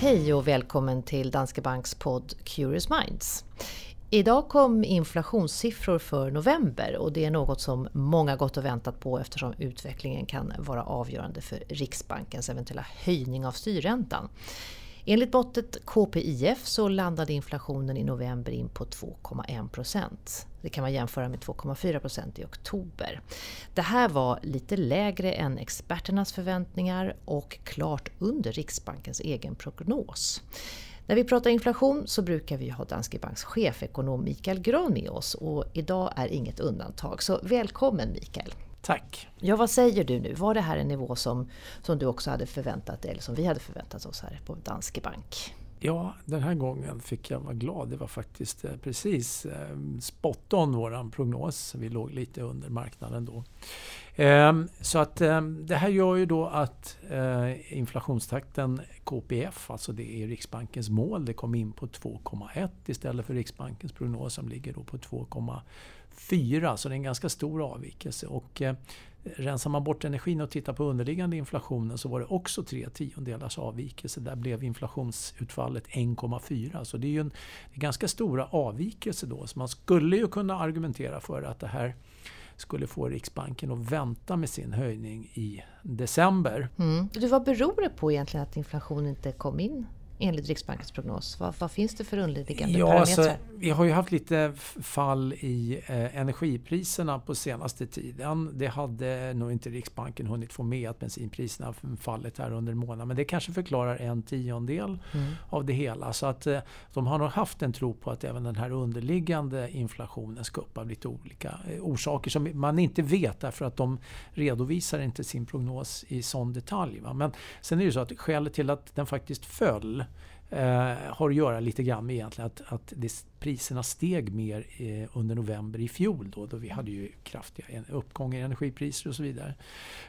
Hej och välkommen till Danske Banks podd Curious Minds. Idag kom inflationssiffror för november och det är något som många gått och väntat på eftersom utvecklingen kan vara avgörande för Riksbankens eventuella höjning av styrräntan. Enligt måttet KPIF så landade inflationen i november in på 2,1 procent. Det kan man jämföra med 2,4 procent i oktober. Det här var lite lägre än experternas förväntningar och klart under Riksbankens egen prognos. När vi pratar inflation så brukar vi ha Danske Banks chefekonom Mikael Gran med oss och idag är inget undantag. Så välkommen Mikael! Tack! Ja, vad säger du nu? Var det här en nivå som, som du också hade förväntat dig, eller som vi hade förväntat oss här på Danske Bank? Ja, den här gången fick jag vara glad. Det var faktiskt eh, precis eh, spot on våran prognos. Vi låg lite under marknaden då. Ehm, så att ehm, det här gör ju då att eh, inflationstakten KPF, alltså det är Riksbankens mål, det kom in på 2,1 istället för Riksbankens prognos som ligger då på 2,4. Så det är en ganska stor avvikelse. Och eh, Rensar man bort energin och tittar på underliggande inflationen så var det också tre tiondelars avvikelse. Där blev inflationsutfallet 1,4. Så det är ju en, ganska stora avvikelser då. Så man skulle ju kunna argumentera för att det här skulle få Riksbanken att vänta med sin höjning i december. Mm. Du, vad beror det på egentligen att inflationen inte kom in enligt Riksbankens prognos? Vad, vad finns det för underliggande ja, parametrar? Alltså, vi har ju haft lite fall i eh, energipriserna på senaste tiden. Det hade nog inte Riksbanken hunnit få med att bensinpriserna fallit här under en månad. Men det kanske förklarar en tiondel mm. av det hela. Så att eh, de har nog haft en tro på att även den här underliggande inflationen ska upp av lite olika eh, orsaker som man inte vet därför att de redovisar inte sin prognos i sån detalj. Va? Men sen är det så att skälet till att den faktiskt föll eh, har att göra lite grann med egentligen att, att det, priserna steg mer eh, under november i fjol då, då vi hade ju kraftiga uppgång i energipriser och så vidare.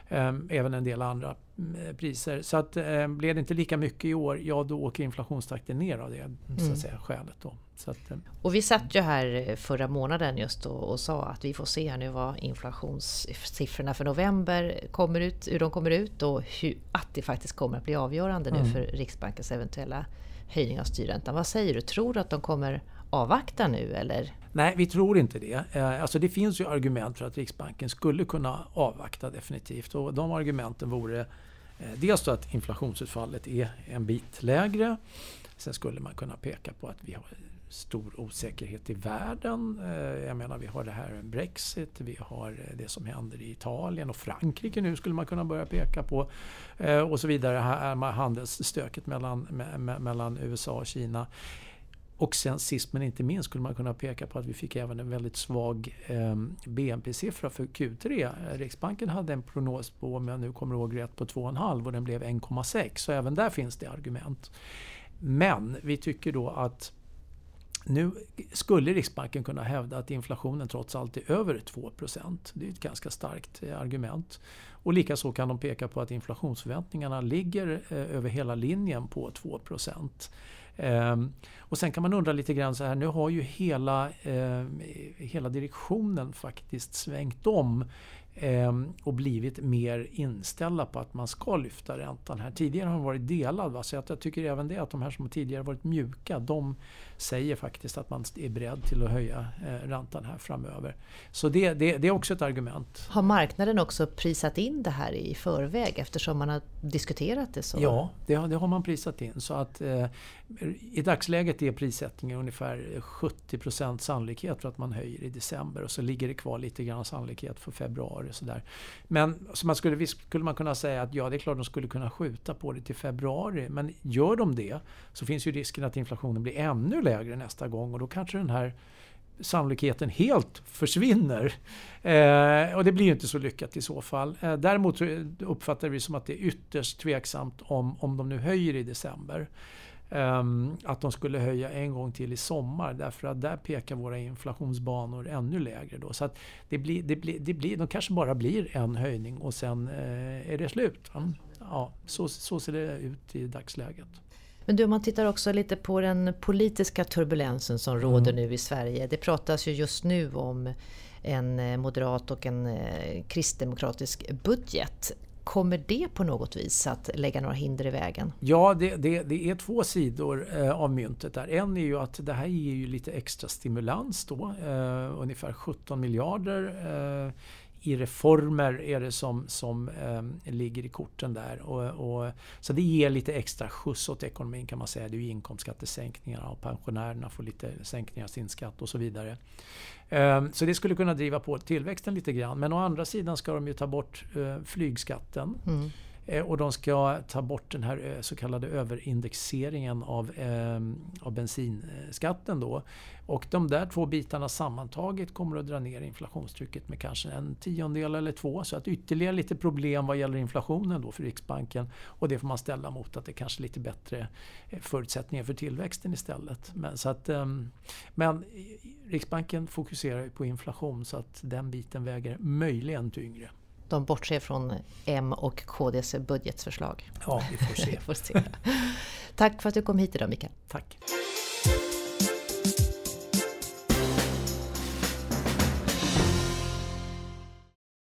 Eh, även en del andra eh, priser. Så att, eh, blev det inte lika mycket i år, ja då åker inflationstakten ner av det mm. så att mm. säga, skälet. Då. Att, eh, och vi satt ju här förra månaden just och, och sa att vi får se här nu vad inflationssiffrorna för november kommer ut, hur de kommer ut och hur, att det faktiskt kommer att bli avgörande nu mm. för Riksbankens eventuella höjning av styrräntan. Vad säger du? Tror du att de kommer avvakta nu eller? Nej, vi tror inte det. Eh, alltså det finns ju argument för att Riksbanken skulle kunna avvakta definitivt. Och de argumenten vore eh, dels att inflationsutfallet är en bit lägre. Sen skulle man kunna peka på att vi har stor osäkerhet i världen. Eh, jag menar vi har det här Brexit, vi har eh, det som händer i Italien och Frankrike nu skulle man kunna börja peka på. Eh, och så vidare, handelsstöket mellan, mellan USA och Kina. Och sen sist men inte minst skulle man kunna peka på att vi fick även en väldigt svag ehm, eh, BNP-siffra för Q3. Riksbanken hade en prognos på, om jag nu kommer ihåg rätt, på 2,5 och den blev 1,6. Så även där finns det argument. Men vi tycker då att nu skulle Riksbanken kunna hävda att inflationen trots allt är över 2% Det är ett ganska starkt eh, argument. Och likaså kan de peka på att inflationsförväntningarna ligger eh, över hela linjen på 2% ehm, och sen kan man undra lite grann så här, nu har ju hela, eh, hela direktionen faktiskt svängt om och blivit mer inställda på att man ska lyfta räntan här. Tidigare har den varit delad. Va? Så jag tycker även det att de här som tidigare varit mjuka, de säger faktiskt att man är beredd till att höja eh, räntan här framöver. Så det, det, det, är också ett argument. Har marknaden också prisat in det här i förväg eftersom man har diskuterat det så? Ja, det, det har man prisat in. Så att eh, i dagsläget är prissättningen ungefär 70% sannolikhet för att man höjer i december och så ligger det kvar lite grann sannolikhet för februari februari. Så där. Men så man skulle, visst skulle man kunna säga att ja, det är klart de skulle kunna skjuta på det till februari. Men gör de det så finns ju risken att inflationen blir ännu lägre nästa gång och då kanske den här sannolikheten helt försvinner. Eh, och det blir ju inte så lyckat i så fall. Eh, däremot uppfattar vi som att det är ytterst tveksamt om, om de nu höjer i december. Um, att de skulle höja en gång till i sommar därför att där pekar våra inflationsbanor ännu lägre. Då. Så att det blir, det blir, det blir, de kanske bara blir en höjning och sen uh, är det slut. Ja, så, så ser det ut i dagsläget. Men du, om man tittar också lite på den politiska turbulensen som råder mm. nu i Sverige. Det pratas ju just nu om en eh, moderat och en eh, kristdemokratisk budget. Kommer det på något vis att lägga några hinder i vägen? Ja, det, det, det är två sidor eh, av myntet där. En är ju att det här ger ju lite extra stimulans då. Eh, ungefär 17 miljarder eh, i reformer är det som, som eh, ligger i korten där. Och, och, så det ger lite extra skjuts åt ekonomin kan man säga. Det är ju inkomstskattesänkningar och pensionärerna får lite sänkningar av sin skatt och så vidare. Eh, så det skulle kunna driva på tillväxten lite grann. Men å andra sidan ska de ju ta bort eh, flygskatten. Mm. Eh, och de ska ta bort den här eh, så kallade överindexeringen av, eh, av bensinskatten. Då. Och de där två bitarna sammantaget kommer att dra ner inflationstrycket med kanske en tiondel eller två. Så att ytterligare lite problem vad gäller inflationen då för Riksbanken. Och det får man ställa mot att det kanske är lite bättre eh, förutsättningar för tillväxten istället. Men, så att, ehm, men Riksbanken fokuserar på inflation så att den biten väger möjligen tyngre de bortser från M och KDs budgetförslag. Ja, vi får se. får se. Tack för att du kom hit idag Mikael. Tack.